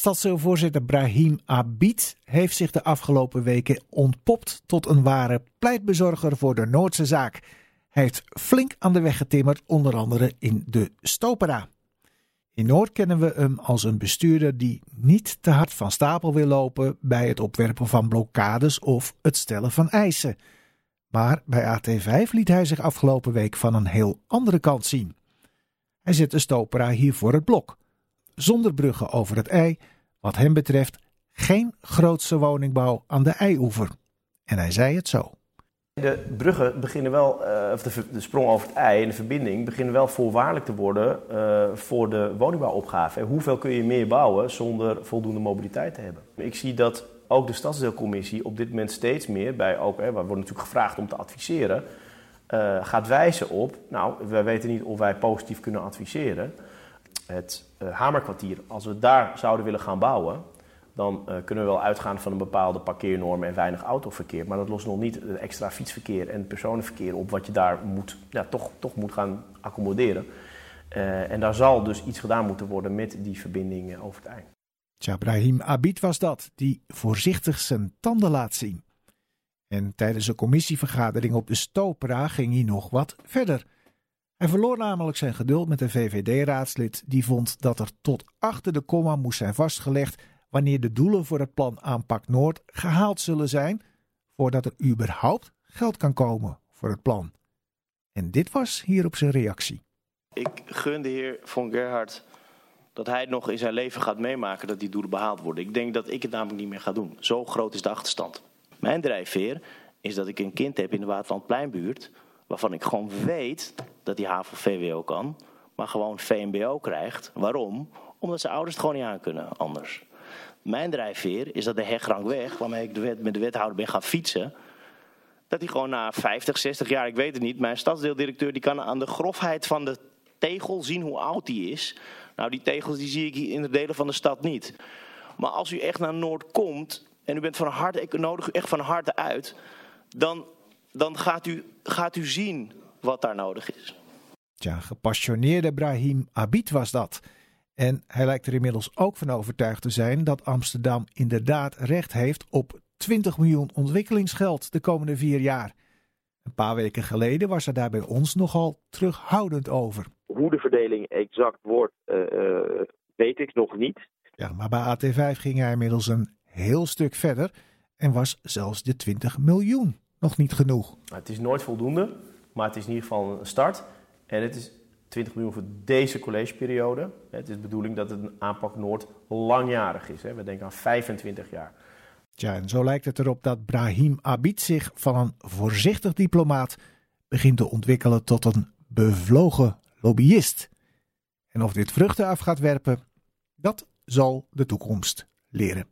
Stadsdeelvoorzitter Brahim Abid heeft zich de afgelopen weken ontpopt tot een ware pleitbezorger voor de Noordse zaak. Hij heeft flink aan de weg getimmerd, onder andere in de Stopera. In Noord kennen we hem als een bestuurder die niet te hard van stapel wil lopen bij het opwerpen van blokkades of het stellen van eisen. Maar bij AT5 liet hij zich afgelopen week van een heel andere kant zien. Hij zet de Stopera hier voor het blok. Zonder bruggen over het ei, wat hem betreft geen grootse woningbouw aan de eioever. En hij zei het zo. De bruggen beginnen wel, uh, of de, de, sprong over het ei en de verbinding beginnen wel voorwaardelijk te worden uh, voor de woningbouwopgave. Hoeveel kun je meer bouwen zonder voldoende mobiliteit te hebben? Ik zie dat ook de stadsdeelcommissie op dit moment steeds meer, bij ook, hè, we worden natuurlijk gevraagd om te adviseren, uh, gaat wijzen op, nou, wij weten niet of wij positief kunnen adviseren. Het Hamerkwartier, als we daar zouden willen gaan bouwen, dan uh, kunnen we wel uitgaan van een bepaalde parkeernorm en weinig autoverkeer. Maar dat lost nog niet het extra fietsverkeer en personenverkeer op wat je daar moet, ja, toch, toch moet gaan accommoderen. Uh, en daar zal dus iets gedaan moeten worden met die verbinding over het ei. Tja, Brahim Abid was dat, die voorzichtig zijn tanden laat zien. En tijdens een commissievergadering op de Stopera ging hij nog wat verder. Hij verloor namelijk zijn geduld met een VVD-raadslid die vond dat er tot achter de komma moest zijn vastgelegd wanneer de doelen voor het plan Aanpak Noord gehaald zullen zijn, voordat er überhaupt geld kan komen voor het plan. En dit was hierop zijn reactie. Ik gun de heer Von Gerhard dat hij nog in zijn leven gaat meemaken dat die doelen behaald worden. Ik denk dat ik het namelijk niet meer ga doen. Zo groot is de achterstand. Mijn drijfveer is dat ik een kind heb in de Waterlandpleinbuurt... waarvan ik gewoon weet dat die HAVO-VWO kan... maar gewoon VMBO krijgt. Waarom? Omdat zijn ouders het gewoon niet aan kunnen anders. Mijn drijfveer is dat de Hegrangweg, waarmee ik de wet, met de wethouder ben gaan fietsen... dat hij gewoon na 50, 60 jaar, ik weet het niet... mijn stadsdeeldirecteur die kan aan de grofheid van de tegel zien hoe oud die is. Nou, die tegels die zie ik hier in de delen van de stad niet. Maar als u echt naar Noord komt en u bent van harte, ik nodig u echt van harte uit... dan, dan gaat, u, gaat u zien wat daar nodig is. Tja, gepassioneerde Brahim Abid was dat... En hij lijkt er inmiddels ook van overtuigd te zijn dat Amsterdam inderdaad recht heeft op 20 miljoen ontwikkelingsgeld de komende vier jaar. Een paar weken geleden was er daar bij ons nogal terughoudend over. Hoe de verdeling exact wordt, uh, uh, weet ik nog niet. Ja, maar bij AT5 ging hij inmiddels een heel stuk verder en was zelfs de 20 miljoen nog niet genoeg. Het is nooit voldoende, maar het is in ieder geval een start. En het is 20 miljoen voor deze collegeperiode. Het is de bedoeling dat het een aanpak Noord langjarig is. We denken aan 25 jaar. Tja, en zo lijkt het erop dat Brahim Abid zich van een voorzichtig diplomaat begint te ontwikkelen tot een bevlogen lobbyist. En of dit vruchten af gaat werpen, dat zal de toekomst leren.